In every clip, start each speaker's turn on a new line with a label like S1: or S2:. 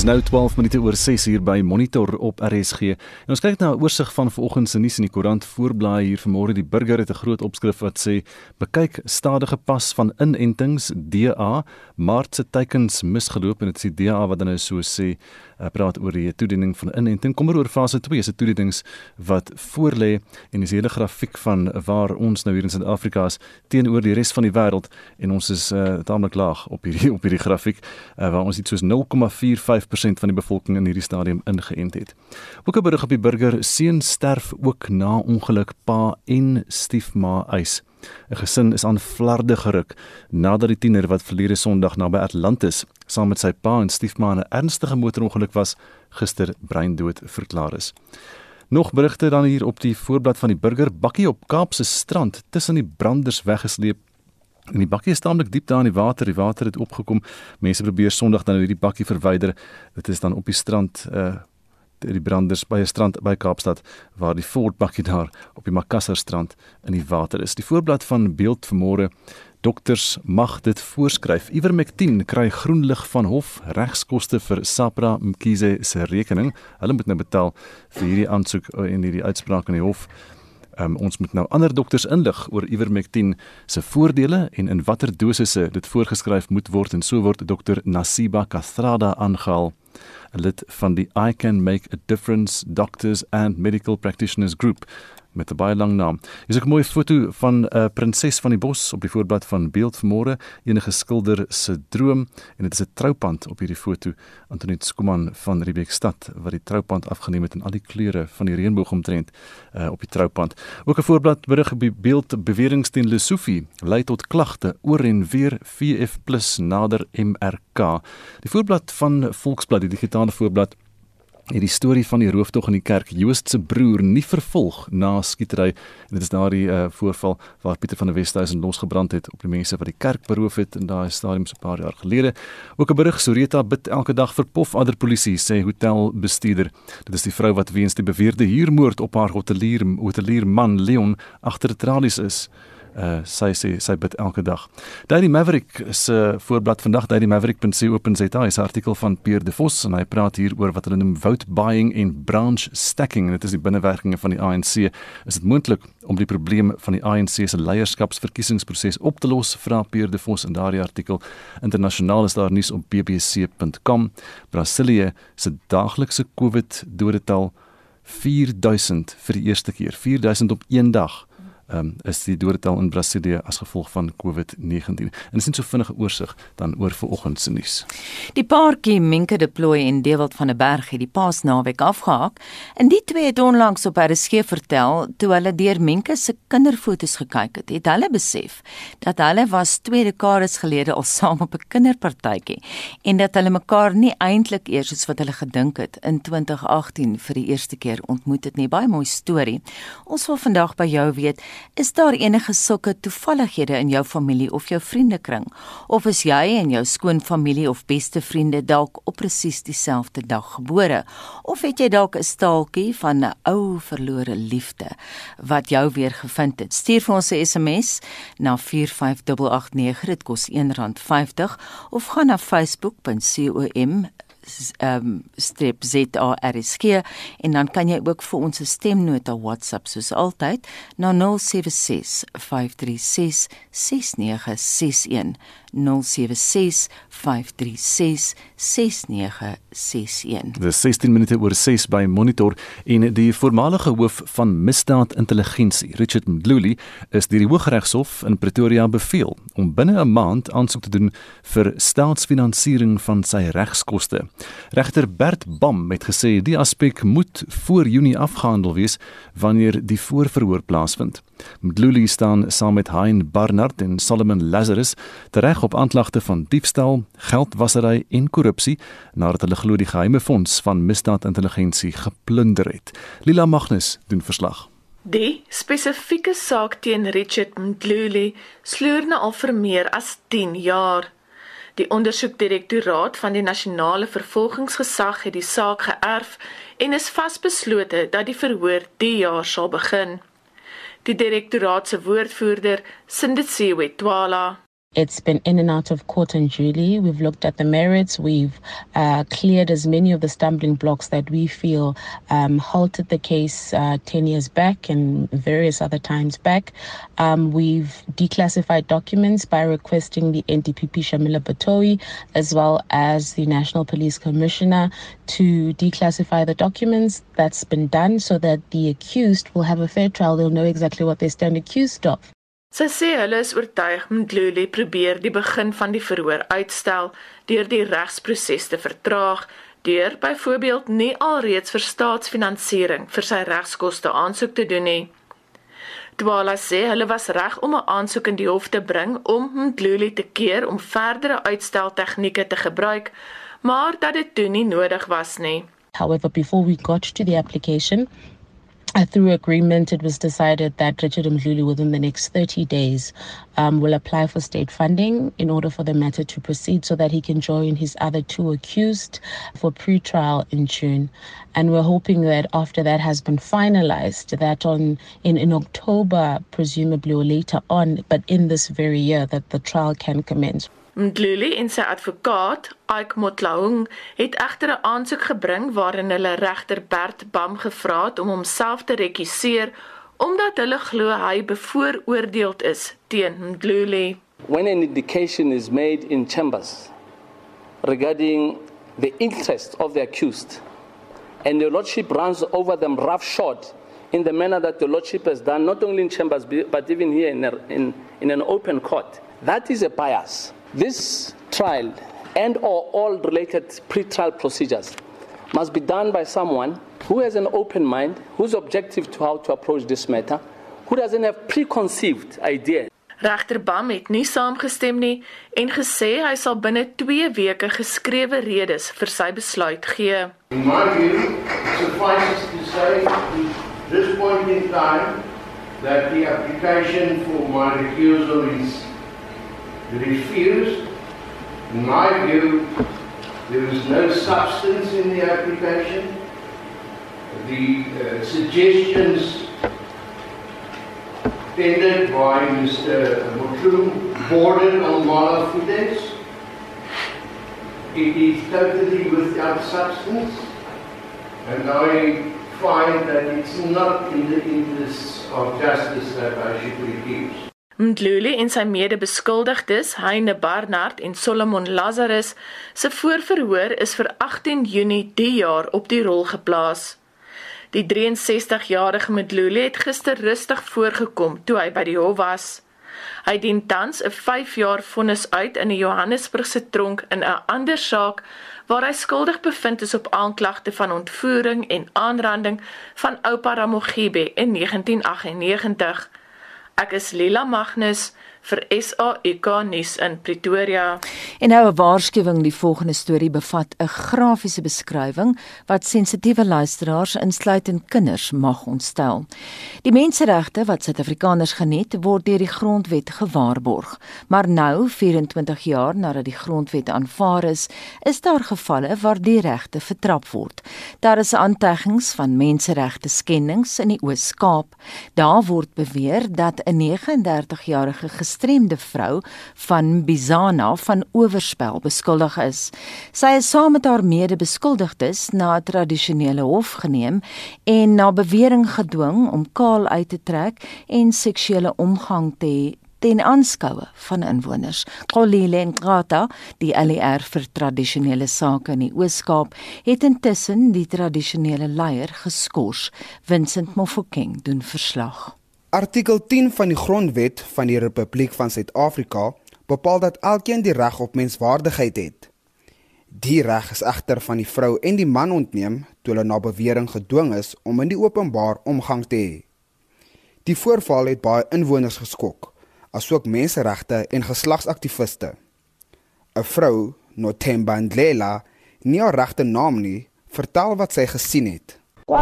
S1: Dis nou 12 minute oor 6 uur by Monitor op RSG. En ons kyk na 'n oorsig van vanoggend se nuus in die koerant voorblaai hier vanmôre. Die burger het 'n groot opskrif wat sê: "Bekyk stadige pas van inentings DA, Maart se teikens misgeloop." En dit is die DA wat dan nou so sê, uh, praat oor die toediening van inenting. Kom oor fase 2 se toedienings wat voorlê en dis hele grafiek van waar ons nou hier in Suid-Afrika is teenoor die res van die wêreld en ons is uh, taamlik laag op hierdie op hierdie grafiek uh, waar ons iets soos 0,45 5% van die bevolking in hierdie stadium ingeënt het. Ook 'n berig op die burger seun sterf ook na ongeluk pa en stiefma eis. 'n Gesin is aan flarde geruk nadat die tiener wat verlede Sondag naby Atlantis saam met sy pa en stiefma in 'n ernstige motorongeluk was, gister breindood verklaar is. Nog berigte dan hier op die voorblad van die burger bakkie op Kaapse strand tussen die branders weggesleep En die bakkie is taamlik diep daar in die water. Die water het opgekom. Mense probeer Sondag dan hierdie bakkie verwyder. Dit is dan op die strand uh die branders by 'n strand by Kaapstad waar die Ford bakkie daar op die Makassar strand in die water is. Die voorblad van beeld vanmôre Dokters mag dit voorskryf. Ivermectin kry groen lig van hof regskoste vir Sapra Mkhize se rekening. Hulle moet nou betaal vir hierdie aansoek en hierdie uitspraak in die hof. Um, ons moet nou ander dokters inlig oor Ivermectin se voordele en in watter dosisse dit voorgeskryf moet word en so word dokter Nasiba Kathrada aangehaal 'n lid van die I Can Make a Difference Doctors and Medical Practitioners Group met 'n baie lang naam. Hier is 'n mooi foto van 'n uh, prinses van die bos op die voorblad van Beeld vanmôre, enige skilder se droom en dit is 'n troupand op hierdie foto. Antoinette Skuman van Riebeekstad wat die troupand afgeneem het in al die kleure van die reënboog omtrent uh, op die troupand. Ook 'n voorblad berig op die Beeld beweringe teen Lesofie lei tot klagte oor en weer VF+ nader MRK. Die voorblad van Volksblad, die digitale voorblad het die storie van die rooftog in die kerk Joost se broer nie vervolg na skietery en dit is daardie uh, voorval waar Pieter van der Westhuizen losgebrand het op die mense wat die kerk beroof het in daai stadium so 'n paar jaar gelede. Ook 'n berig Soreta bid elke dag vir pof ander polisie sê hotelbestuurder. Dit is die vrou wat weens die beweerde huurmoord op haar hotelier hotelier man Leon agter tralies is uh sy sê sy bid elke dag. Daily Maverick se voorblad vandag daily maverick.co.za is 'n artikel van Pierre De Vos en hy praat hier oor wat hulle noem vote buying en branch stacking en dit is die binnewerkinge van die ANC. Is dit moontlik om die probleem van die ANC se leierskapsverkiesingsproses op te los? Vra Pierre De Vos in daardie artikel. Internasionaal is daar nuus op bbc.com. Brasilië se daaglikse COVID dodetal 4000 vir die eerste keer. 4000 op een dag um, is die dodetal in Brasilië as gevolg van COVID-19. En dis net so vinnige oorsig dan oor vanoggend se nuus.
S2: Die paartjie Minke deploy en Dewald van der Berg het die Paasnaweek afgehaak en die twee het onlangs op hulle skee vertel toe hulle deur Minke se kinderfoto's gekyk het, het hulle besef dat hulle was twee dekades gelede al saam op 'n kinderpartytjie en dat hulle mekaar nie eintlik eers soos wat hulle gedink het in 2018 vir die eerste keer ontmoet het nie. Baie mooi storie. Ons wil vandag by jou weet Is daar enige sulke toevallighede in jou familie of jou vriendekring? Of is jy en jou skoonfamilie of beste vriende dalk op presies dieselfde dag gebore? Of het jy dalk 'n staaltjie van 'n ou verlore liefde wat jou weer gevind het? Stuur vir ons 'n SMS na 45889. Dit kos R1.50 of gaan na facebook.com um, strip ZARSG en dan kan jy ook vir ons 'n stemnota WhatsApp soos altyd na 076 536 6961 076 536 6961.
S1: Dis 16 minute oor 6 by Monitor en die voormalige hoof van misdaadintelligensie, Richard Mdluli, is deur die Hooggeregshof in Pretoria beveel om binne 'n maand aansoek te doen vir staatsfinansiering van sy regskoste. Regter Bert Bam het gesê die aspek moet voor Junie afgehandel wees wanneer die voorverhoor plaasvind. Mdluli staan saam met Hein Barnard en Solomon Lazarus tereg op aanklagte van diefstal, geldwasery en korrupsie nadat hulle glo die geheime fonds van misdaadintelligensie geplunder het. Lila Magnus doen verslag.
S3: Die spesifieke saak teen Richard Mdluli sloer nou al vir meer as 10 jaar. Die ondersoekdirektoraat van die nasionale vervolgingsgesag het die saak geërf en is vasbeslote dat die verhoor die jaar sal begin. Die direktoraat se woordvoerder, Sindisiwe Twala,
S4: It's been in and out of court and jury. We've looked at the merits. We've uh, cleared as many of the stumbling blocks that we feel um, halted the case uh, 10 years back and various other times back. Um, we've declassified documents by requesting the NDPP Shamila Batoyi as well as the National Police Commissioner to declassify the documents. That's been done so that the accused will have a fair trial. They'll know exactly what they stand accused of.
S3: Sy sê hulle is oortuig Mdluli probeer die begin van die verhoor uitstel deur die regsproses te vertraag deur byvoorbeeld nie alreeds vir staatsfinansiering vir sy regskoste aansoek te doen nie. Dwala sê hulle was reg om 'n aansoek in die hof te bring om Mdluli te keer om verdere uitstel tegnieke te gebruik, maar dat dit toe nie nodig was nie.
S4: However, before we got to the application, through agreement, it was decided that Richard Mdluli, within the next 30 days, um, will apply for state funding in order for the matter to proceed so that he can join his other two accused for pre-trial in June. And we're hoping that after that has been finalized, that on in, in October, presumably or later on, but in this very year, that the trial can commence.
S3: Mdluli en sy advokaat, Ike Motlaung, het egter 'n aansoek gebring waarin hulle regter Bert Bam gevra het om homself te rekusseer omdat hulle glo hy bevooroordeeld is teen Mdluli.
S5: When an indication is made in chambers regarding the interest of the accused and the lordship runs over them roughshod in the manner that the lordship has done not only in chambers but even here in, a, in, in an open court, that is a bias. This trial and or all related pre-trial procedures must be done by someone who has an open mind, who's objective to how to approach this matter, who doesn't have preconceived ideas.
S3: Regter Bam het nie saamgestem nie en gesê hy sal binne 2 weke geskrewe redes vir sy besluit gee.
S6: In my view, suffices to say this point in time that the application for my recusal is refused. In my view, there is no substance in the application. The uh, suggestions tendered by Mr. Mutlu bordered on malafidence. It is totally without substance, and I find that it's not in the interests of justice that I should recuse.
S3: Mdluli en sy mede-beskuldigdes, Heine Barnard en Solomon Lazarus, se voorverhoor is vir 18 Junie die jaar op die rol geplaas. Die 63-jarige Mdluli het gister rustig voorgekom toe hy by die hof was. Hy dien tans 'n 5 jaar vonnis uit in die Johannesburgse tronk in 'n ander saak waar hy skuldig bevind is op aanklagte van ontvoering en aanranding van oupa Ramogibe in 1998. Ek is Lila Magnus vir SAK nuus in Pretoria.
S2: En nou 'n waarskuwing, die volgende storie bevat 'n grafiese beskrywing wat sensitiewe luisteraars insluitend kinders mag ontstel. Die menseregte wat Suid-Afrikaners geniet, word deur die grondwet gewaarborg. Maar nou, 24 jaar nadat die grondwet aanvaar is, is daar gevalle waar die regte vertrap word. Daar is aanteggings van menseregte skendings in die Oos-Kaap. Daar word beweer dat 'n 39-jarige gestremde vrou van Bizana van oorspel beskuldig is. Sy is saam met haar mede-beskuldigdes na 'n tradisionele hof geneem en na bewering gedwing om kaal uit te trek en seksuele omgang te hê ten aanskoue van inwoners. Kolile Ngrata, die ALR vir tradisionele sake in die Oos-Kaap, het intussen die tradisionele leier geskort. Vincent Mofokeng doen verslag.
S7: Artikel 10 van die Grondwet van die Republiek van Suid-Afrika bepaal dat elkeen die reg op menswaardigheid het. Die reg is egter van die vrou en die man ontneem toe hulle na bewering gedwing is om in die openbaar omgang te hê. Die voorval het baie inwoners geskok, asook menseregte en geslagsaktiviste. 'n Vrou, Nothemba Ndlela, nie haar regte naam nie, vertel wat sy gesien het.
S8: They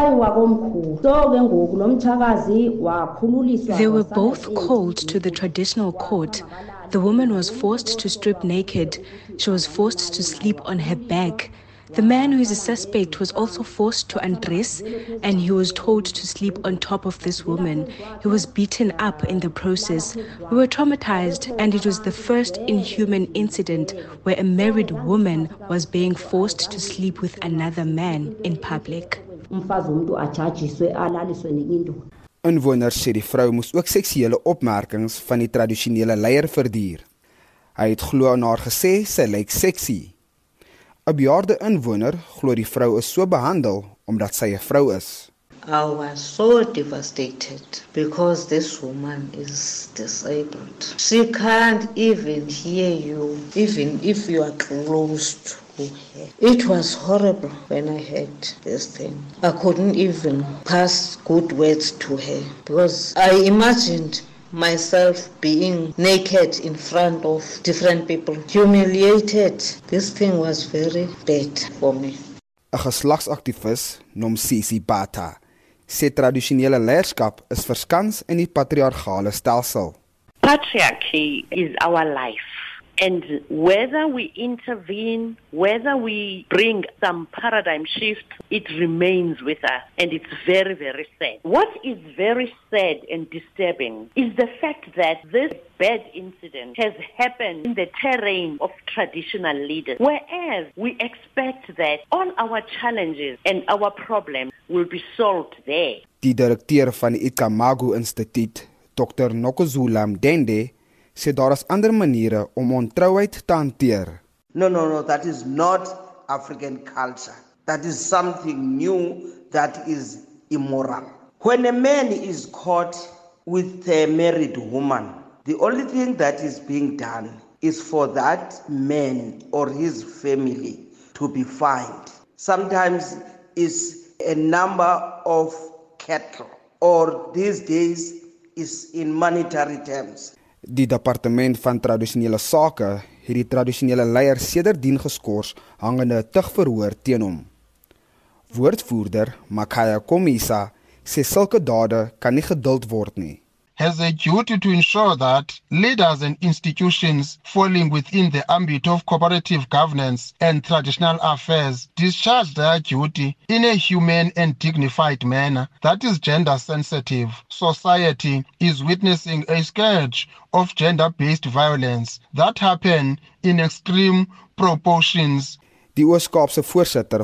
S8: were both called to the traditional court. The woman was forced to strip naked. She was forced to sleep on her back. The man who is a suspect was also forced to undress and he was told to sleep on top of this woman. He was beaten up in the process. We were traumatized and it was the first inhuman incident where a married woman was being forced to sleep with another man in public.
S7: Inwoners sê die vrou moes ook seksuele opmerkings van die tradisionele leier verduur. Hy het glo aan haar gesê sy lyk seksie. 'n Bejaarde inwoner glo die vrou is so behandel omdat sy 'n vrou is.
S9: I was so devastated because this woman is disabled. She can't even hear you, even if you are close to her. It was horrible when I heard this thing. I couldn't even pass good words to her because I imagined myself being naked in front of different people, humiliated. This thing was very bad for me.
S7: 'n Geslagsaktivis, Nomsisi Bata, sê tradisionele leierskap is verskans in die patriargale stelsel.
S10: Patriarchy is our life. And whether we intervene, whether we bring some paradigm shift, it remains with us. And it's very, very sad. What is very sad and disturbing is the fact that this bad incident has happened in the terrain of traditional leaders, whereas we expect that all our challenges and our problems will be solved there.
S7: Die direkteur van die Ikamagu Instituut, Dr. Nokozula Mdende, sê daar is ander maniere om ontrouheid te hanteer.
S11: No no no, that is not African culture. That is something new that is immoral. When a man is caught with a married woman, the only thing that is being done is for that man or his family to be fined. Sometimes is a number of cattle or these days is in monetary terms.
S7: Die departement van tradisionele sake het die tradisionele leier sedertdien geskort hangende tugverhoor teen hom. Woordvoerder Makaya Komisa sê sulke dade kan nie geduld word nie.
S12: Has a duty to ensure that leaders and institutions falling within the ambit of cooperative governance and traditional affairs discharge their duty in a humane and dignified manner that is gender sensitive. Society is witnessing a scourge of gender based violence that happen in extreme proportions.
S7: Die Ooskaapse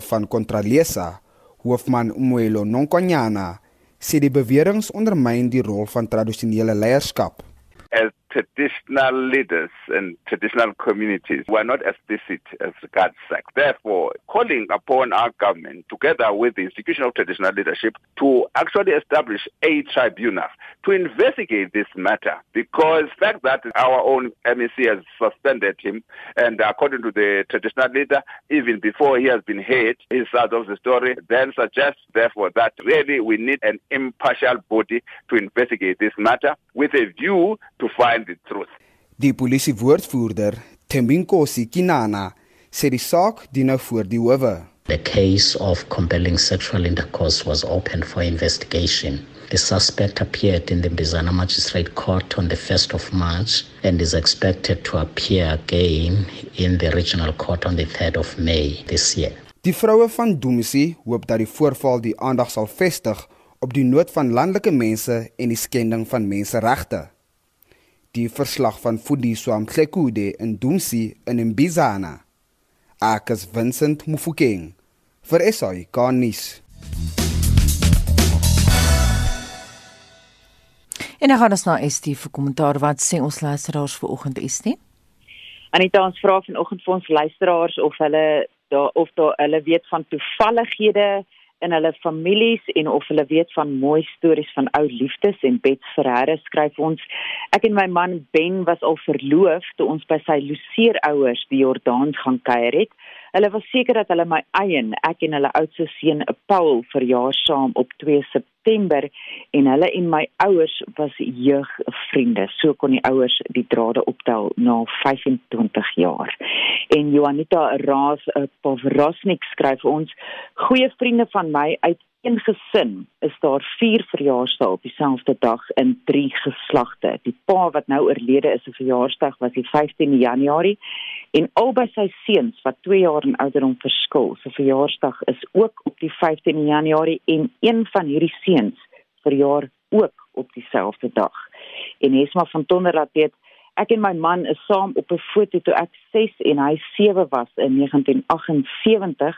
S7: van Contralesa, hoofman Umwelo Nonkonyana, sê die beweringe ondermyn die rol van tradisionele leierskap.
S13: As traditional leaders and traditional communities were not explicit as regards sex. Therefore, calling upon our government, together with the institution of traditional leadership, to actually establish a tribunal to investigate this matter. Because the fact that our own MEC has suspended him, and according to the traditional leader, even before he has been heard, his side of the story then suggests, therefore, that really we need an impartial body to investigate this matter with a view to find the truth.
S7: Die polisie woordvoerder, Tembinkosi Kinana, sê die saak dien nou voor die howe.
S14: The case of compelling sexual intercourse was open for investigation. The suspect appeared in the Mbizana Magistrate Court on the 1st of March and is expected to appear again in the Regional Court on the 3rd of May this year.
S7: Die vroue van Dumisi hoop dat die voorval die aandag sal vestig op die nood van landelike mense en die skending van menseregte. Die verslag van Fudiso Amhlekude in Dumsi in Mbizana. Akas Vincent Mufokeng vir SAI Garnis.
S2: En dan gaan ons na ST vir kommentaar wat sê ons luisteraars vir oggend ST.
S15: Anita ons vra vanoggend vir ons luisteraars of hulle daar of daar hulle weet van toevallighede in hulle families en of hulle weet van mooi stories van ou liefdes en Bet Ferreira skryf ons ek en my man Ben was al verloof toe ons by sy Luseerouers die Jordaan gaan kuier het. Hulle was seker dat hulle my eie ek en hulle oudste seun Paul verjaar saam op 2 September en hulle en my ouers was jeugvriende. So kon die ouers die drade optel na 25 jaar. En Juanita Raas uh, Povrosnik skryf ons: "Goeie vriende van my uit een gesin is daar 4 verjaarsdae op dieselfde dag in 3 geslagte. Die pa wat nou oorlede is se verjaarsdag was die 15 Januarie en albei sy seuns wat 2 jaar in ouderdom verskil, se verjaarsdag is ook op die 15 Januarie en een van hierdie seuns verjaar ook op dieselfde dag. En Esma van Tonder laat weet Ek en my man is saam op 'n foto toe ek 6 en hy 7 was in 1978,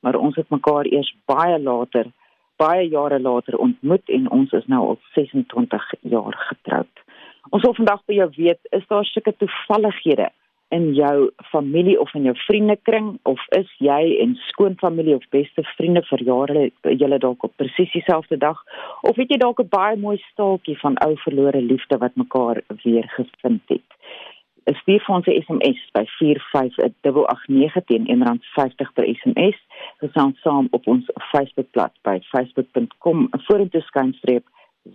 S15: maar ons het mekaar eers baie later baie jare later ontmoet en ons is nou al 26 jaar getroud. Ons wil vandag by jou weet, is daar sulke toevallighede in jou familie of in jou vriendekring of is jy en skoonfamilie of beste vriende vir jare julle dalk op presies dieselfde dag of het jy dalk 'n baie mooi staaltjie van ou verlore liefde wat mekaar weer gevind het? Stuur vir ons 'n SMS by 45889 teen R1.50 per SMS. Gesels saam op ons Facebookblad by facebook.com vorentoe skynstreep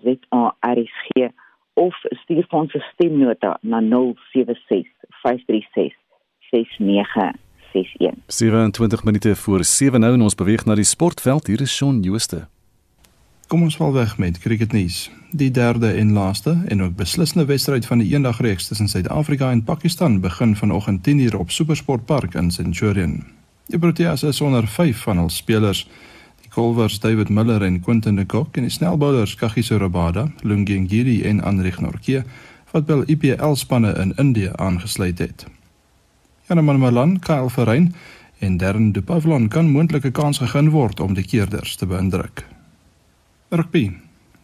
S15: ZARSG of stuur vir ons 'n stemnota na 076 536 6961.
S1: 27 minute voor 7 nou en ons beweeg na die sportveld. Hier is Shaun Jooste.
S16: Kom ons val weg met cricketnuus. Die derde en laaste en ook beslissende wedstryd van die eendagreeks tussen Suid-Afrika en Pakistan begin vanoggend 10:00 op Supersport Park in Centurion. Die Proteas is onder 5 van hul spelers. Die Colvers David Miller en Quinton de Kock en die snelbowlers Kagiso Rabada, Lungi Ngiri en Anrich Nortje wat wel IPL spanne in Indië aangesluit het. Janeman Malan, Kyle Verrein en Darren De Pavlon kan moontlike kans gegee word om die keerders te beïndruk. Rugby.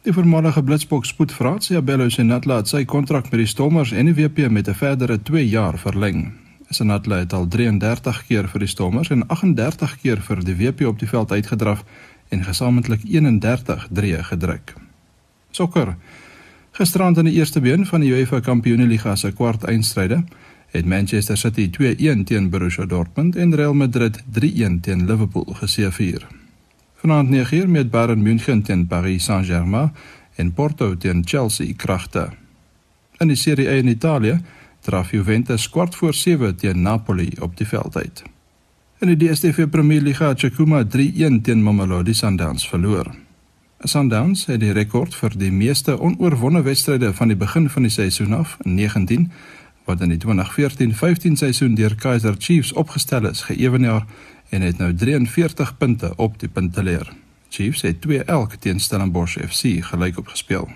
S16: Die voormalige Blitsbok spoedvraat Siabello Senatla het sy kontrak met die Stormers en die WP met 'n verdere 2 jaar verleng. Senatla het al 33 keer vir die Stormers en 38 keer vir die WP op die veld uitgedraf en gesamentlik 31 drie gedruk. Sokker. Gisterand in die eerste been van die UEFA Kampioenligga se kwart eindstryde het Manchester City 2-1 teen Borussia Dortmund en Real Madrid 3-1 teen Liverpool geseëvier. Vanaand 9uur met Bayern München teen Paris Saint-Germain en Porto teen Chelsea kragte. In die Serie A in Italië traf Juventus kwart voor 7 teen Napoli op die veld uit. In die DStv Premier Liga het Chikuma 3-1 teen Mamelodi Sundowns verloor. Sundowns het die rekord vir die meeste onoorwonde wedstryde van die begin van die seisoen af, 19, wat in die 2014-15 seisoen deur Kaizer Chiefs opgestel is, geëwenaar en het nou 43 punte op die punteleer. Chiefs het 2 elk teen Stellenbosch FC gelyk op gespeel.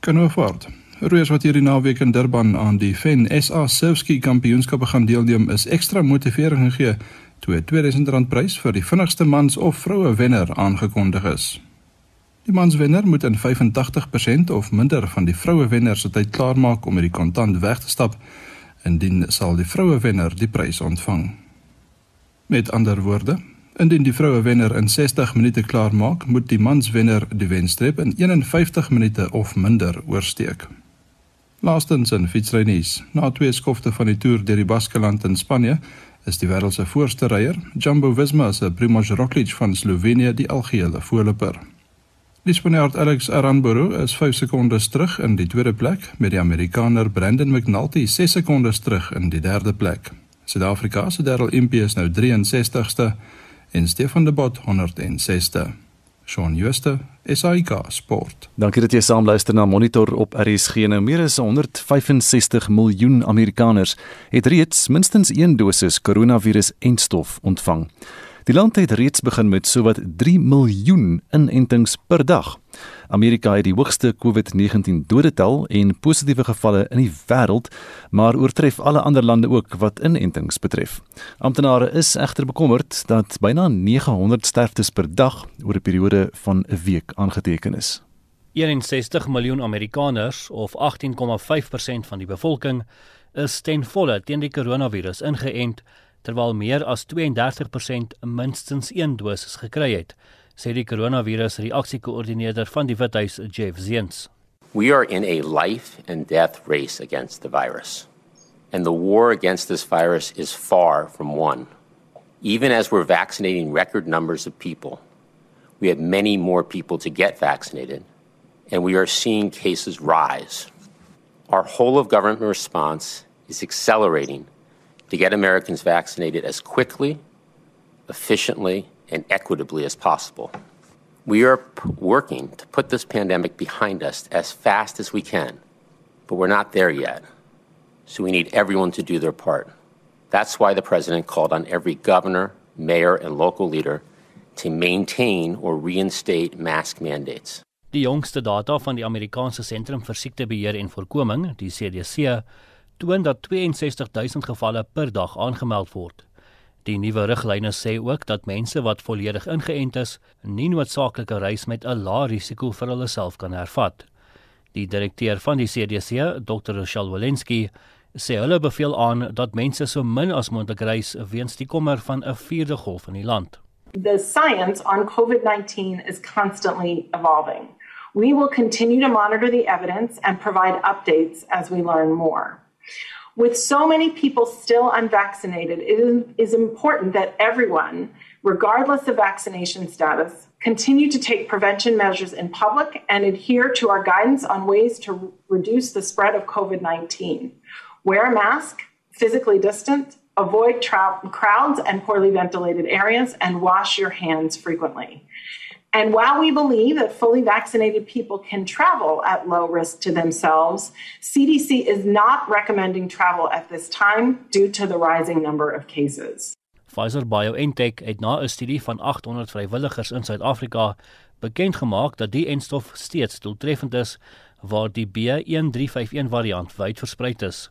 S16: Kanovoort. Roos wat hierdie naweek in Durban aan die Fen SA Surfski Kampioenskappe gaan deelneem is ekstra motivering gegee toe 'n R2000 prys vir die vinnigste mans of vroue wenner aangekondig is. Die mans wenner moet in 85% of minder van die vroue wenner se tyd klaarmaak om met die kontant weg te stap. Indien sal die vroue wenner die prys ontvang. Met ander woorde, indien die vroue wenner in 60 minute klaar maak, moet die mans wenner die wenstreep in 51 minute of minder oorsteek. Laastens in fietsrynuus, na twee skofte van die toer deur die Baskeland in Spanje, is die wêreld se voorste ryer, Jumbo Visma se Primož Roglič van Slovenië die algehele voorloper. Die Spanjaard Alex Aranburu is 5 sekondes terug in die tweede plek met die Amerikaner Brandon McNulty 6 sekondes terug in die derde plek. Suid-Afrika se Darryl Impey is nou 63ste en Stefan de Bot 106ste. Shaun Schuster, SAK Sport.
S1: Dankie dat jy saam luister na Monitor op RSG. Nou meer as 165 miljoen Amerikaners het reeds minstens een dosis koronavirus-enstof ontvang. Die land het reeds begin met sowat 3 miljoen inentings per dag. Amerika het die hoogste COVID-19 dodetal en positiewe gevalle in die wêreld, maar oortref alle ander lande ook wat inentings betref. Amptenare is egter bekommerd dat byna 900 sterftes per dag oor 'n periode van 'n week aangeteken is.
S17: 61 miljoen Amerikaners of 18,5% van die bevolking is ten volle teen die koronavirus ingeënt terwyl meer as 32% minstens 1 dosis gekry het, sê die koronavirus reaksiekoördineerder van die Withuis, Jeff Ziens.
S18: We are in a life and death race against the virus. And the war against this virus is far from won. Even as we're vaccinating record numbers of people, we had many more people to get vaccinated, and we are seeing cases rise. Our whole of government response is accelerating to get Americans vaccinated as quickly, efficiently, and equitably as possible. We are working to put this pandemic behind us as fast as we can, but we're not there yet. So we need everyone to do their part. That's why the president called on every governor, mayor, and local leader to maintain or reinstate mask mandates.
S17: Die jongste data van die Amerikaanse Sentrum vir Siektebeheer en Voorkoming, die CDC, toon dat 62000 gevalle per dag aangemeld word. Die nuwe riglyne sê ook dat mense wat volledig ingeënt is, nie noodsaaklike reis met 'n lae risiko vir hulle self kan hervat. Die direkteur van die CDC, Dr. Rochelle Walensky, sê hulle beveel aan dat mense so min as moontlik reis weens die kommer van 'n vierde golf in die land.
S19: The science on COVID 19 is constantly evolving. We will continue to monitor the evidence and provide updates as we learn more. With so many people still unvaccinated, it is important that everyone, regardless of vaccination status, continue to take prevention measures in public and adhere to our guidance on ways to reduce the spread of COVID 19. Wear a mask, physically distant, avoid tra- crowds and poorly ventilated areas, and wash your hands frequently. And while we believe that fully vaccinated people can travel at low risk to themselves, CDC is not recommending travel at this time due to the rising number of cases.
S17: Pfizer BioNTech het na 'n studie van 800 vrywilligers in Suid-Afrika bekend gemaak dat die enstof steeds doeltreffend is waar die B1351 variant wyd versprei is.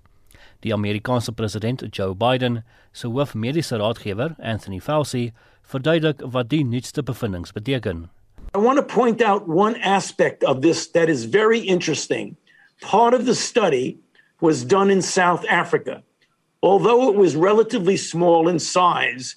S17: Die Amerikaanse president Joe Biden se hoofmediese raadgewer, Anthony Fauci, verduidelik wat die nuutste bevindinge beteken.
S20: I want to point out one aspect of this that is very interesting. Part of the study was done in South Africa. Although it was relatively small in size,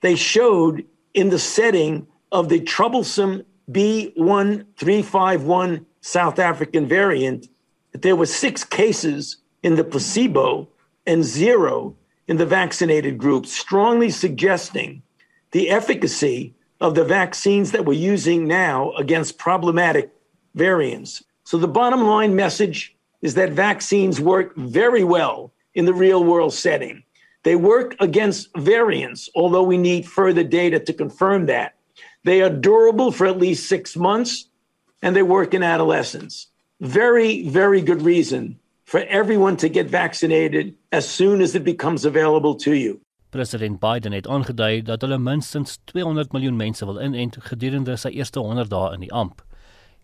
S20: they showed in the setting of the troublesome B1351 South African variant that there were six cases in the placebo and zero in the vaccinated group, strongly suggesting the efficacy of the vaccines that we're using now against problematic variants. So the bottom line message is that vaccines work very well in the real world setting. They work against variants, although we need further data to confirm that. They are durable for at least six months and they work in adolescents. Very, very good reason for everyone to get vaccinated as soon as it becomes available to you.
S17: President Biden het aangedui dat hulle minstens 200 miljoen mense wil inent gedurende sy eerste 100 dae in die amp.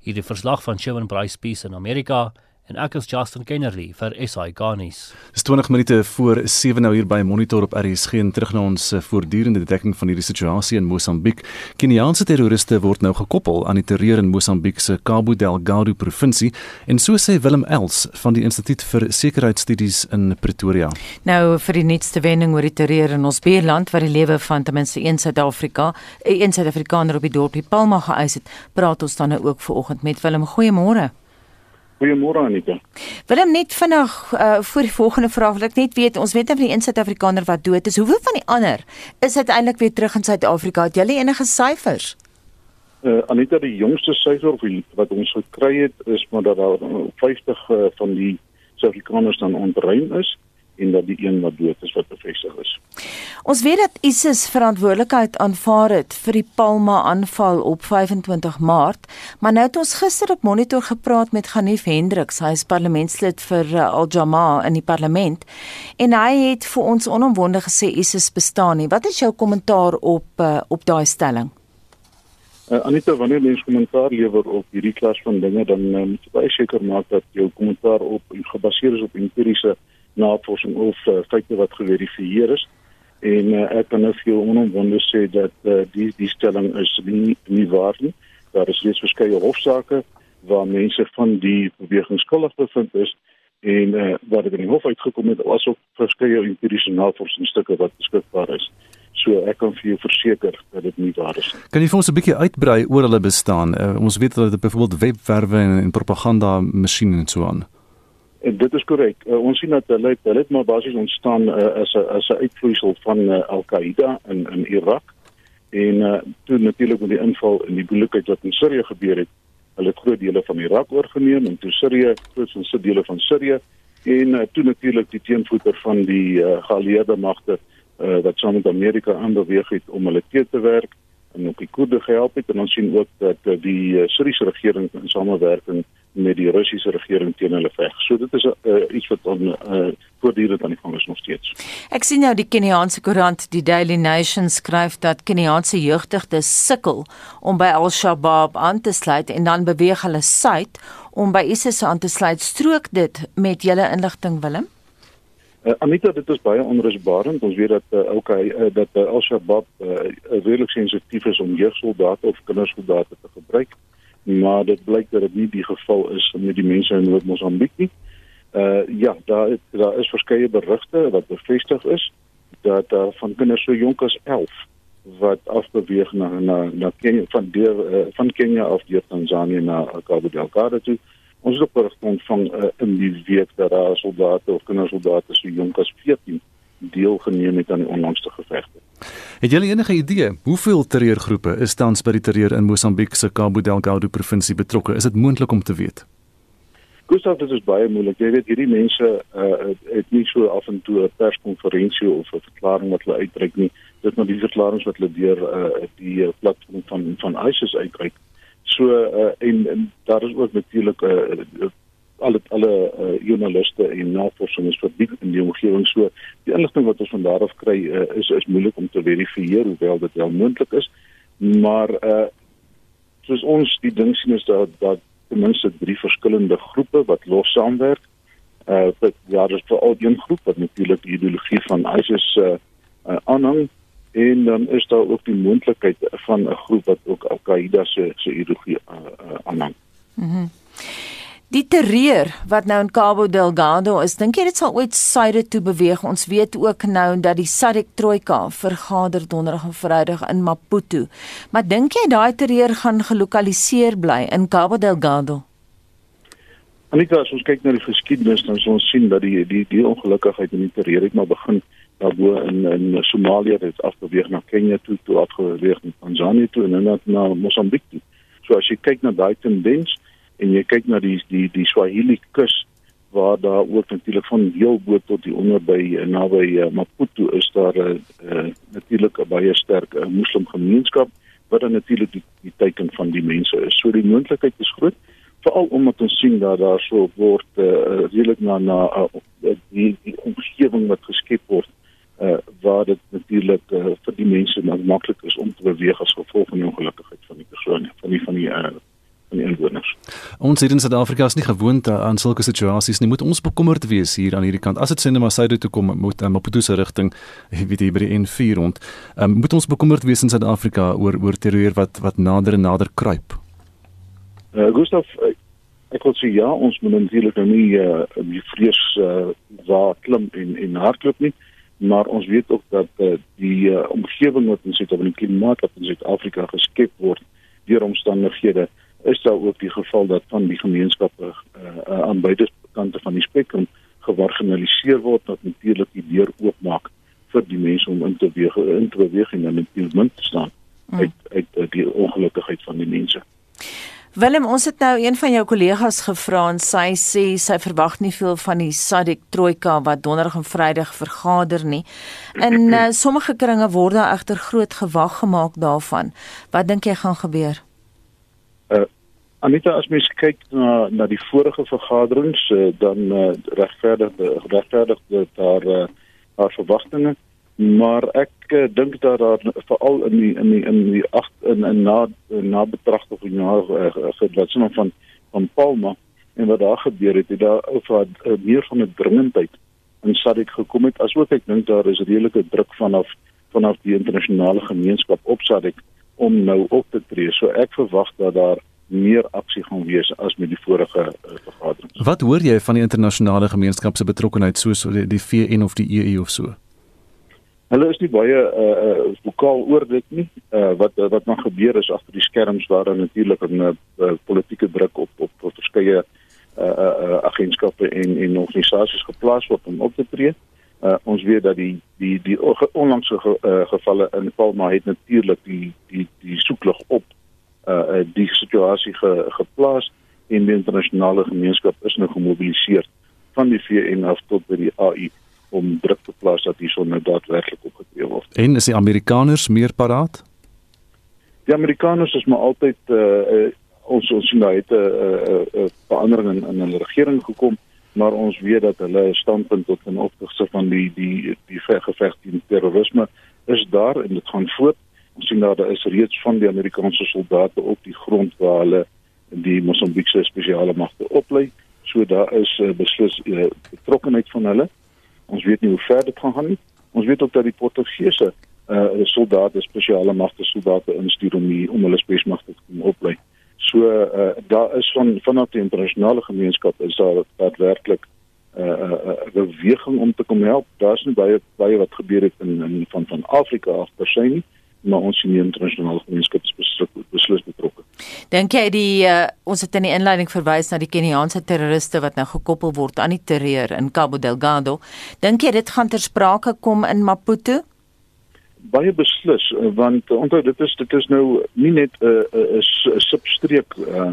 S17: Hierdie verslag van Shawn Bryce Peace in Amerika en ek is Justin Kennerly vir SI Garnis.
S1: Dis 20 minute voor 7 nou hier by Monitor op RSG en terug na ons eh, voortdurende dekking van hierdie situasie in Mosambiek. Keniaanse terroriste word nou gekoppel aan die terreur in Mosambiek se Cabo Delgado provinsie en so sê Willem Els van die Instituut vir Sekuriteitsstudies in Pretoria.
S2: Nou vir die nuutste wending oor die terreur in ons buurland waar die lewe van ten minste een Suid-Afrika, eh, een Suid-Afrikaner op die dorpie Palma geëis het, praat ons dan nou ook vanoggend met Willem. Goeiemôre.
S21: Goeiemôre Anita.
S2: Willem net vinnig uh, voor die volgende vraag wil ek net weet ons weet nou van die een Suid-Afrikaner wat dood is. Hoeveel van die ander is uiteindelik weer terug in Suid-Afrika? Het julle enige syfers?
S21: Uh, Anita die jongste syfer wat ons gekry het is maar dat daar 50 uh, van die Suid-Afrikaners dan ontruim is en dat die een wat dood is wat bevestig is.
S2: Ons weet dat ISIS verantwoordelikheid aanvaar het vir die Palma aanval op 25 Maart, maar nou het ons gister op Monitor gepraat met Ganif Hendriks, hy is parlementslid vir uh, Al Jamaa in die parlement en hy het vir ons onomwonde gesê ISIS bestaan nie. Wat is jou kommentaar op uh, op daai stelling?
S21: Uh, Anita, wanneer jy kommentaar lewer op hierdie klas van dinge, dan uh, moet jy baie seker maak dat jou kommentaar op gebaseer is op empiriese navorsing of uh, feite wat geverifieer is en uh, ek kan nou vir jou onomwonde sê dat uh, die die stelling is nie nie waar nie. Daar is reeds verskeie hofsaake waar mense van die beweging skuldig bevind is en uh, wat dit in die hof uitgekom het asook verskeie empiriese navorsingsstukke wat beskikbaar is. So ek kan vir jou verseker dat dit nie waar is nie.
S1: Kan jy vir ons 'n bietjie uitbrei oor hulle bestaan? Uh, ons weet dat dit byvoorbeeld webwerwe en, en propaganda masjiene en so aan.
S21: En dit is korrek. Uh, ons sien dat hulle hulle het maar basies ontstaan uh, as 'n as 'n uitvloeisel van uh, Al-Qaeda in in Irak. En uh, toe natuurlik met die inval in die moeilikheid wat in Sirië gebeur het, hulle het groot dele van Irak oorgeneem en toe Sirië groot en sit dele van Sirië en uh, toe natuurlik die teenvoeter van die uh, geallieerde magte uh, wat saam met Amerika aanbeweeg het om hulle te te werk en ook die Koerde gehelp het. En ons sien ook dat uh, die uh, Syriese regering in samewerking met die Russiese regering teen hulle veg. So dit is uh, iets wat on uh, voortdurend aan die gang is nog steeds.
S2: Ek sien nou die Keniaanse koerant, die Daily Nation skryf dat Keniaanse jeugdigtes sukkel om by Al-Shabaab aan te sluit en dan beweeg hulle suid om by ISIS aan te sluit. Strook dit met julle inligting Willem?
S21: Uh, Anita, dit is baie onrusbarend. Ons weet dat uh, hy uh, dat uh, Al-Shabaab uh, redelik sensitief is om jeugsoldate of kindersoldate te gebruik maar dit blyk dat dit nie die geval is met die mense in Noord-Mosambiek nie. Uh ja, daar daar is verskeie berigte wat bevestig is dat daar uh, van kinders so jonk as 11 wat afbeweeg na na na Kenia van deur uh, van Kenia af deur Tanzanië na Cabo Delgado toe. Ons het ook ontvang uh, in die week dat daar soldate of kindersoldate so jonk as 14 deelgeneem het aan die onlangste gevegte.
S1: Het julle enige idee hoeveel terreurgroepe is tans by die terreur in Mosambiek se Cabo Delgado provinsie betrokke? Is dit moontlik om te weet?
S21: Gustav, dit is baie moeilik. Jy weet hierdie mense uh, het nie so af en toe 'n perskonferensie of 'n verklaring wat hulle uitreik nie. Dit maar die verklaringe wat hulle deur uh, die platform van van ISIS uitreik. So uh, en, en daar is ook natuurlik 'n uh, alle alle uh, joernaliste en navorsing is verdiep in die omgewing so die inligting wat ons van daar af kry uh, is is moeilik om te verifieer hoewel dit wel moontlik is. Maar uh, soos ons die ding sien is dat dat ten minste drie verskillende groepe wat los saamwerk. Uh dat ja dis vir al die groep wat natuurlik die ideologie van ISIS uh, uh aanhang. En dan is daar ook die moontlikheid van 'n groep wat ook Al-Qaeda se se ideologie uh, uh, aanhang.
S2: Mhm. mm Die terreur wat nou in Cabo Delgado is, dink jy dit sal ooit suide toe beweeg? Ons weet ook nou dat die SADC Troika vergader donderdag en Vrydag in Maputo. Maar dink jy daai terreur gaan gelokaliseer bly in Cabo Delgado?
S21: Anika, as ons kyk na die geskiedenis, dan sal ons sien dat die die die ongelukkigheid in die terreur het maar begin daarbo in in Somalië, dit afbeweeg na Kenia toe, toe afgeweeg na Tanzanië toe en dan na Mosambiek toe. So as jy kyk na daai tendens, en jy kyk na die die die Swahili kus waar daar ook natuurlik van heel bo tot die onder by eh, naby uh, Maputo is daar 'n uh, uh, eh, natuurlik 'n baie sterk uh, moslim gemeenskap wat dan natuurlik die, die teiken van die mense is. So die moontlikheid is groot veral omdat ons sien dat daar so word uh, redelik na na uh, die, die omgewing wat geskep word uh, waar dit natuurlik uh, vir die mense maklik is om te beweeg as gevolg van die ongelukkigheid van die persone van die van die uh, van die inwoners.
S1: Ons hier in Suid-Afrika is nie gewoond aan sulke situasies nie. Moet ons bekommerd wees hier aan hierdie kant as dit sê net maar syde toe kom moet um, Maputo se rigting weet jy by die N4 rond. Um, moet ons bekommerd wees in Suid-Afrika oor oor terreur wat wat nader en nader kruip.
S21: Uh, Gustav ek wil sê ja, ons moet natuurlik nou nie uh, die vrees uh, waar klim en en hardloop nie maar ons weet ook dat uh, die uh, omgewing wat ons het op die klimaat wat in Suid-Afrika geskep word deur omstandighede is daar ook die geval dat van die gemeenskappe uh, uh, aan beide kante van die spektrum gemarginaliseer word wat natuurlik die deur oopmaak vir die mense om in te beweeg in te beweeg en in die min te staan mm. uit uit uh, die ongelukkigheid van die mense.
S2: Willem, ons het nou een van jou kollegas gevra en sy sê sy verwag nie veel van die SADC Troika wat donderdag en Vrydag vergader nie. In uh, sommige kringe word daar egter groot gewag gemaak daarvan. Wat dink jy gaan gebeur?
S21: Uh, Anita as mens kyk na na die vorige vergaderings uh, dan uh, regverdig regverdig daar uh, daar verwagtinge. Maar ek uh, dink dat daar veral in die in die in die agt in in na na betrag of in na gedwatsin uh, van van Palma en wat daar gebeur het, het daar oor uh, meer van 'n dringendheid in Sadik gekom het. Asook ek dink daar is redelike druk vanaf vanaf die internasionale gemeenskap op Sadik om nou op te tree. So ek verwag dat daar meer aksie gaan wees as met die vorige uh, vergaderings.
S1: Wat hoor jy van die internasionale gemeenskap se betrokkeheid soos die, die VN of die EU of so?
S21: Hulle is nie baie uh vokaal oor dit nie. Uh wat wat maar gebeur is agter die skerms waar dan natuurlik 'n uh, politieke druk op op, op verskeie uh uh agentskappe en en organisasies geplaas word om op te tree. Uh, ons weet dat die die die onlangse ge, uh, gevalle in Palma het natuurlik die die die soeklig op uh die situasie ge, geplaas en die internasionale gemeenskap is nou gemobiliseer van die VN af tot by die AU om druk te plaas dat hierson nou daadwerklik opgetree word.
S1: En is die Amerikaners meer paraat?
S21: Die Amerikaners is maar altyd uh, uh ons ons sien daar het 'n uh, uh, uh, verandering in in hulle regering gekom, maar ons weet dat hulle standpunt tot in opsigte van die die die geveg teen terrorisme is daar en dit gaan voort. Ons sien daar daar is reeds van die Amerikaanse soldate op die grond waar hulle die Mosambiekse spesiale magte oplei. So daar is uh, beslis uh, betrokkenheid van hulle. Ons weet nie hoe ver dit gaan gaan nie. Ons weet ook dat die Portugese uh soldate spesiale magte soldate instuur om die, om hulle spesmagte te kom oplei. So uh daar is van vanaf die internasionale gemeenskap is daar daadwerklik 'n uh, uh, beweging om te kom help. Daar's nie baie baie wat gebeur het in in van van Afrika af per se nie, maar ons sien die internasionale gemeenskap beslis betrokke.
S2: Dink jy die uh, ons het in die inleiding verwys na die Keniaanse terroriste wat nou gekoppel word aan die terreur in Cabo Delgado. Dink jy dit gaan ter sprake kom in Maputo?
S21: Baie beslis eh, want uh, onthou dit is dit is nou nie net 'n uh, 'n uh, substreek 'n uh,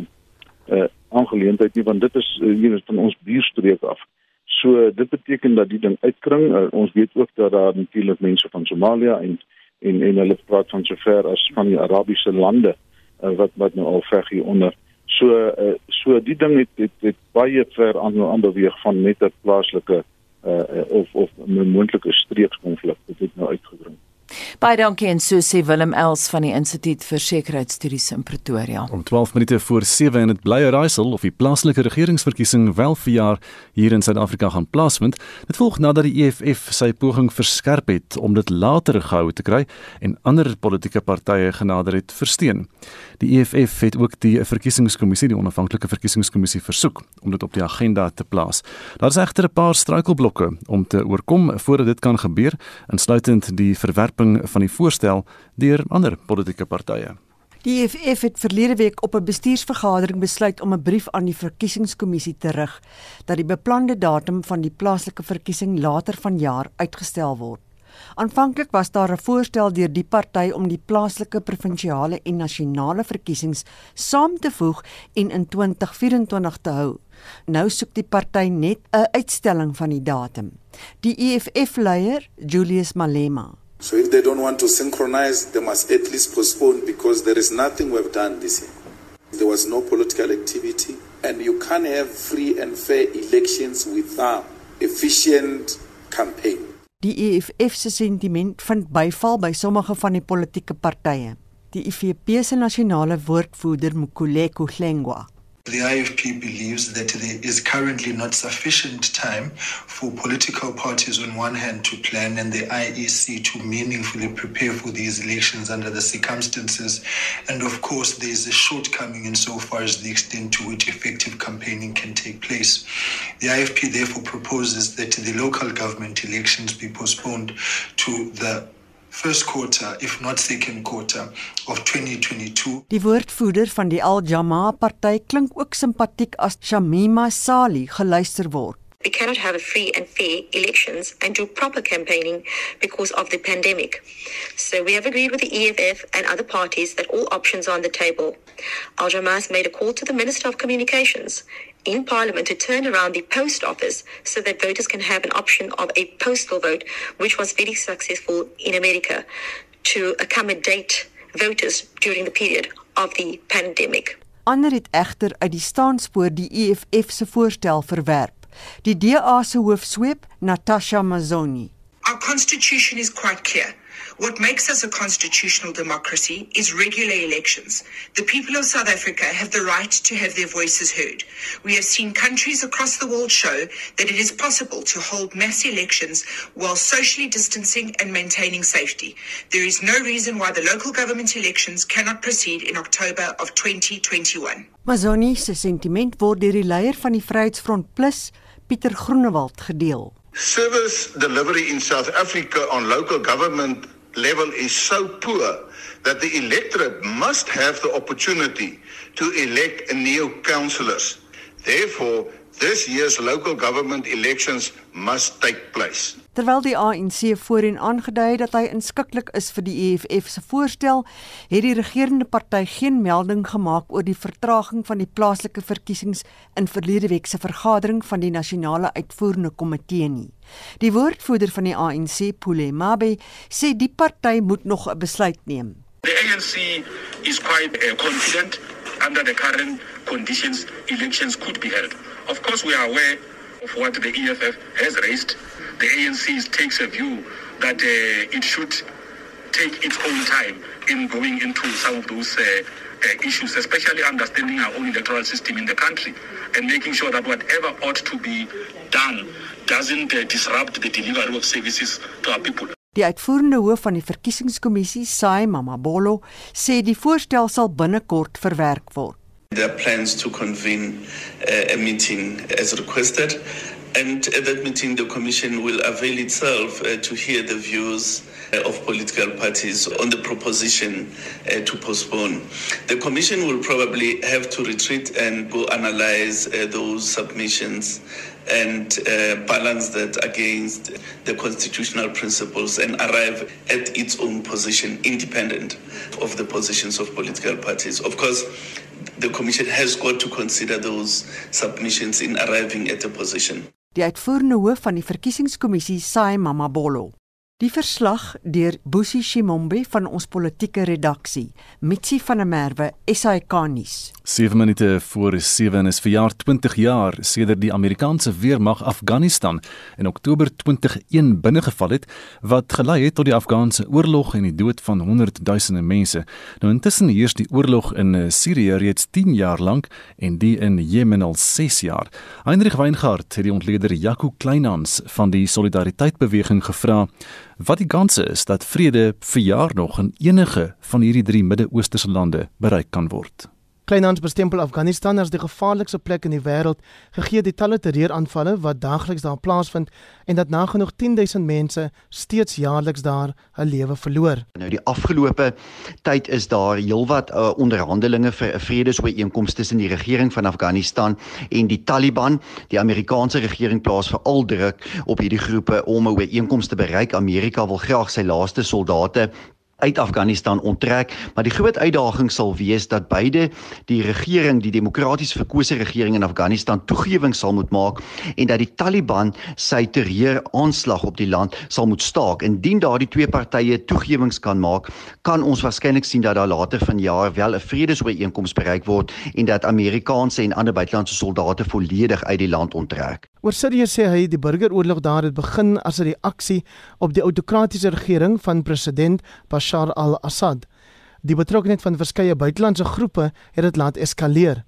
S21: uh, aangeleentheid nie want dit is hier uh, van ons buurstreek af. So dit beteken dat die ding uitkring. Uh, ons weet ook dat daar natuurlik mense van Somalia en en en hulle praat van sover as van die Arabiese lande uh, wat wat nou al veg hier onder. So uh, so die ding het het, het baie ver aan 'n ander weeg van net 'n plaaslike uh, of of 'n moontlike streekskonflik. Dit het nou uitgebring.
S2: Baie dankie en so sê Willem Els van die Instituut vir Sekuriteitsstudies in Pretoria.
S1: Om 12 minute voor 7 en dit bly raaisel of die plaaslike regeringsverkiesing wel vir jaar hier in Suid-Afrika gaan plaasvind. Dit volg nadat die EFF sy poging verskerp het om dit later gehou te kry en ander politieke partye genader het versteen. Die EFF het ook die verkiesingskommissie, die onafhanklike verkiesingskommissie versoek om dit op die agenda te plaas. Daar is egter 'n paar struikelblokke om te oorkom voordat dit kan gebeur, insluitend die verwerping van die voorstel deur ander politieke partye.
S22: Die EFF het verlede week op 'n bestuursvergadering besluit om 'n brief aan die verkiesingskommissie te rig dat die beplande datum van die plaaslike verkiesing later vanjaar uitgestel word. Aanvanklik was daar 'n voorstel deur die party om die plaaslike, provinsiale en nasionale verkiesings saam te voeg en in 2024 te hou. Nou soek die party net 'n uitstelling van die datum. Die EFF-leier, Julius Malema.
S23: So if they don't want to synchronize, they must at least postpone because there is nothing we've done this year. There was no political activity and you can't have free and fair elections without efficient campaign.
S22: Die EFF se sentiment vind byval by sommige van die politieke partye. Die IFP se nasionale woordvoerder Mkhuleko Hlengwa
S24: The IFP believes that there is currently not sufficient time for political parties on one hand to plan and the IEC to meaningfully prepare for these elections under the circumstances. And of course, there is a shortcoming insofar as the extent to which effective campaigning can take place. The IFP therefore proposes that the local government elections be postponed to the first quarter if not second quarter of 2022.
S22: Die woordvoerder van die Al Jamaa party klink ook simpatiek as Shamima Sali geluister word.
S25: We cannot have a free and fair elections and do proper campaigning because of the pandemic. So we have agreed with the EFF and other parties that all options are on the table. Al Jamaa made a call to the Minister of Communications in Parliament to turn around the post office so that voters can have an option of a postal vote, which was very successful in America, to accommodate voters during the period of the pandemic.
S22: Ander het egter uit die staanspoor die EFF se voorstel verwerp. Die DA se hoofsweep, Natasha Mazzoni.
S26: Our constitution is quite clear. What makes us a constitutional democracy is regular elections. The people of South Africa have the right to have their voices heard. We have seen countries across the world show that it is possible to hold mass elections while socially distancing and maintaining safety. There is no reason why the local government elections cannot proceed in October of 2021.
S22: Mazoni se sentiment word deur die leier van die Vryheidsfront Plus, Pieter Groenewald gedeel.
S23: Service delivery in South Africa on local government level is so poor that the electorate must have the opportunity to elect new councillors. Therefore,
S27: This year's local government elections must take place.
S22: Terwyl die ANC voorheen aangedui het dat hy inskikkelik is vir die EFF se voorstel, het die regerende party geen melding gemaak oor die vertraging van die plaaslike verkiesings in verlede week se vergadering van die nasionale uitvoerende komitee nie. Die woordvoerder van die ANC, Pule Mabe, sê die party moet nog 'n besluit neem.
S28: The ANC is quite uh, confident under the current conditions elections could be held. Of course, we are aware of what the EFF has raised. The ANC takes a view that uh, it should take its own time in going into some of those uh, uh, issues, especially understanding our own electoral system in the country and making sure that whatever ought to be done doesn't uh, disrupt the delivery of services to our people.
S22: Die uitvoerende hoof van die verkiesingskommissie, Sai Mamabolo, sê die voorstel sal binnekort verwerk word.
S29: There are plans to convene uh, a meeting as requested, and at that meeting, the Commission will avail itself uh, to hear the views uh, of political parties on the proposition uh, to postpone. The Commission will probably have to retreat and go analyze uh, those submissions and uh, balance that against the constitutional principles and arrive at its own position independent of the positions of political parties. Of course, the commission has got to consider those submissions in arriving at a position.
S22: Die uitvoerende hoof van die verkiesingskommissie, Sai Mamabolo. Die verslag deur Boesie Shimombe van ons politieke redaksie, Mitsi van der Merwe, SAK nuus.
S1: 7 minute voor 7 is verjaar 20 jaar sedert die Amerikaanse weermag Afghanistan in Oktober 2001 binnegeval het wat gelei het tot die Afghaanse oorlog en die dood van honderdduisende mense. Nou intussen heers die oorlog in eh, Sirië reeds 10 jaar lank en die in Jemen al 6 jaar. Heinrich Weingart het die ontleder Jaco Kleinhans van die Solidariteitbeweging gevra wat die kanse is dat vrede vir jaar nog in enige van hierdie drie Midde-Oosterse lande bereik kan word.
S30: Kleinhans bestempel Afghanistan as die gevaarlikste plek in die wêreld, gegee die talle terreuraanvalle wat daagliks daar plaasvind en dat nagenoeg 10000 mense steeds jaarliks daar hul lewe verloor.
S31: Nou die afgelope tyd is daar heelwat uh, onderhandelinge vir 'n vredesooreenkoms tussen die regering van Afghanistan en die Taliban. Die Amerikaanse regering plaas veral druk op hierdie groepe om 'n ooreenkoms te bereik. Amerika wil graag sy laaste soldate uit Afghanistan onttrek, maar die groot uitdaging sal wees dat beide die regering, die demokraties verkose regering in Afghanistan toegewing sal moet maak en dat die Taliban sy terreur aanslag op die land sal moet staak. Indien daardie twee partye toegewings kan maak, kan ons waarskynlik sien dat daar later vanjaar wel 'n vredesooreenkoms bereik word en dat Amerikaanse en ander buitelandse soldate volledig uit die land onttrek.
S30: Oor Sirië sê hy die burgeroorlog daar het begin as 'n reaksie op die autokratiese regering van president Bashar al-Assad. Die betrokkeheid van verskeie buitelandse groepe het dit laat eskaleer.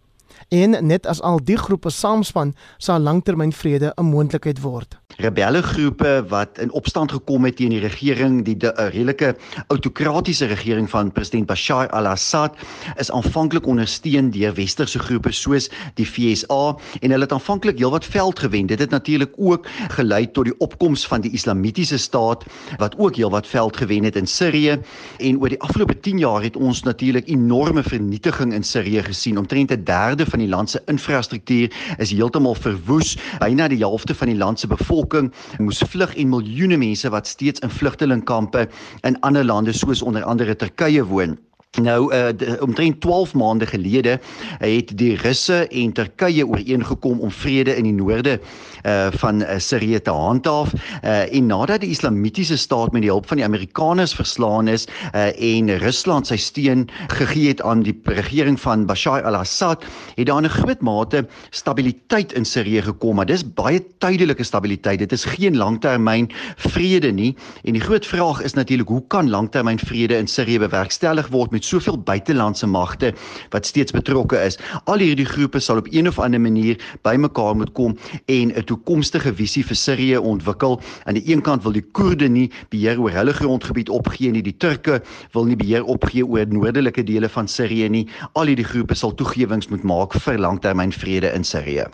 S30: En net as al die groepe saamspan, sal langtermynvrede 'n moontlikheid word.
S31: Rebelle groepe wat in opstand gekom het teen die regering, die de, redelike autokratiese regering van president Bashar al-Assad, is aanvanklik ondersteun deur westerse groepe soos die FSA en hulle het aanvanklik heelwat veld gewen. Dit het natuurlik ook gelei tot die opkoms van die Islamitiese staat wat ook heelwat veld gewen het in Sirië en oor die afgelope 10 jaar het ons natuurlik enorme vernietiging in Sirië gesien. Omtrent 'n derde van die land se infrastruktuur is heeltemal verwoes. Byna die helfte van die land se bevolking moes vlug en miljoene mense wat steeds in vlugtelingkampe in ander lande soos onder andere Turkye woon. Nou uh omtrent 12 maande gelede het die Russe en Turkye ooreengekom om vrede in die noorde uh van uh, Sirië te handhaaf uh en nadat die Islamitiese staat met die hulp van die Amerikaners verslaan is uh en Rusland sy steun gegee het aan die regering van Bashar al-Assad het daar 'n groot mate stabiliteit in Sirië gekom. Maar dis baie tydelike stabiliteit. Dit is geen langtermyn vrede nie. En die groot vraag is natuurlik hoe kan langtermyn vrede in Sirië bewerkstellig word met met soveel buitelandse magte wat steeds betrokke is. Al hierdie groepe sal op een of ander manier bymekaar moet kom en 'n toekomstige visie vir Sirië ontwikkel. Aan die een kant wil die Koerde nie beheer oor hulle grondgebied opgee nie, die Turke wil nie beheer opgee oor noordelike dele van Sirië nie. Al hierdie groepe sal toegewings moet maak vir langtermynvrede in Sirië.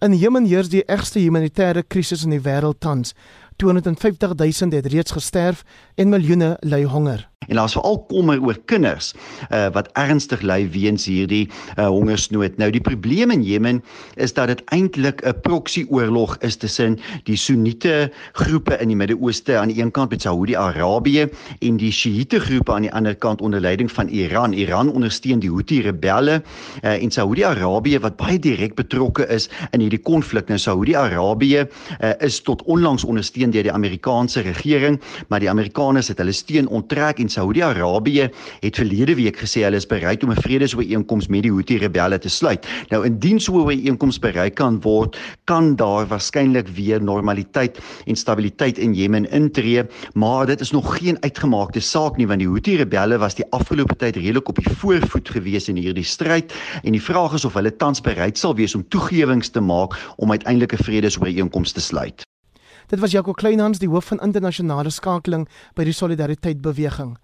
S30: In Jemen heers die ergste humanitêre krisis in die wêreld tans. 250 000 het reeds gesterf en miljoene ly honger.
S31: En daar's veral kommer oor kinders uh, wat ernstig ly weens hierdie uh, hongersnood. Nou die probleem in Jemen is dat dit eintlik 'n proksy-oorlog is tussen die Soenite groepe in die Midde-Ooste aan die een kant met Saudi-Arabië en die Sjiite groepe aan die ander kant onder leiding van Iran. Iran ondersteun die Houthi-rebelle uh, en Saudi-Arabië wat baie direk betrokke is in hierdie konflik. Nou Saudi-Arabië uh, is tot onlangs ondersteun deur die Amerikaanse regering, maar die Amerikaners het hulle steun onttrek en Saudi-Arabië het verlede week gesê hulle is bereid om 'n vredesooreenkoms met die Houthi-rebelle te sluit. Nou indien so 'n ooreenkoms bereik kan word, kan daar waarskynlik weer normaliteit en stabiliteit in Jemen intree, maar dit is nog geen uitgemaakte saak nie want die Houthi-rebelle was die afgelope tyd redelik op die voorvoet gewees in hierdie stryd en die vraag is of hulle tans bereid sal wees om toegewings te maak om uiteindelik 'n vredesooreenkoms te sluit.
S30: Dit was Jaco Kleinhans, die hoof van internasionale skakeling by die Solidariteit Beweging.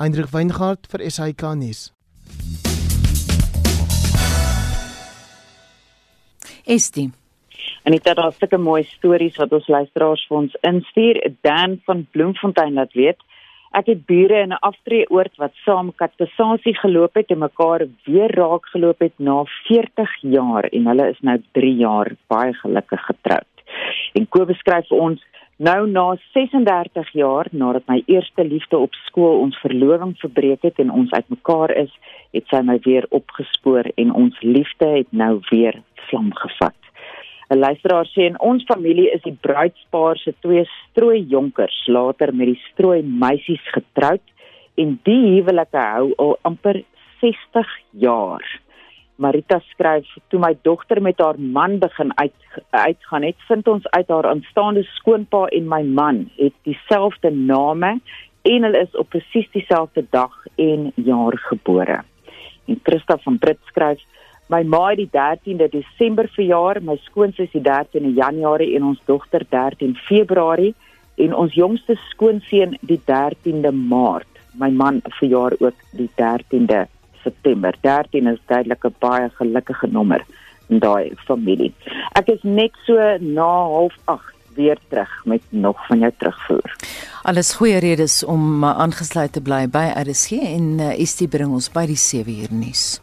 S30: Hendrik Weingart vir SAK nuus.
S2: Estie.
S15: En dit het sulke mooi stories wat ons luisteraars vir ons instuur. Dan van Bloemfontein laat weet, ek het bure in 'n aftreeoord wat saam katpassasie geloop het en mekaar weer raak geloop het na 40 jaar en hulle is nou 3 jaar baie gelukkig getroud. En Kobus skryf vir ons Nou na 36 jaar nadat my eerste liefde op skool ons verloving verbreek het en ons uitmekaar is, het sy my weer opgespoor en ons liefde het nou weer vlam gevat. 'n Luisteraar sê in ons familie is die bruidspaar se twee strooi jonkers later met die strooi meisies getroud en die huwelike hou al amper 60 jaar. Marita skryf toe my dogter met haar man begin uit uitgaan het vind ons uit haar aanstaande skoonpa en my man het dieselfde name en hulle is op presies dieselfde dag en jaar gebore. En Christa van Brits skryf my ma het die 13de Desember verjaar, my skoonsis die 13de Januarie en ons dogter 13 Februarie en ons jongste skoonseun die 13de Maart. My man verjaar ook die 13de September 13 is duidelik 'n baie gelukkige nommer in daai familie. Ek is net so na 08:30 weer terug met nog van jou terugvoer.
S2: Alles goeie redes om aangesluit te bly by RSG en uh, Estie bring ons by die 7 uur nuus.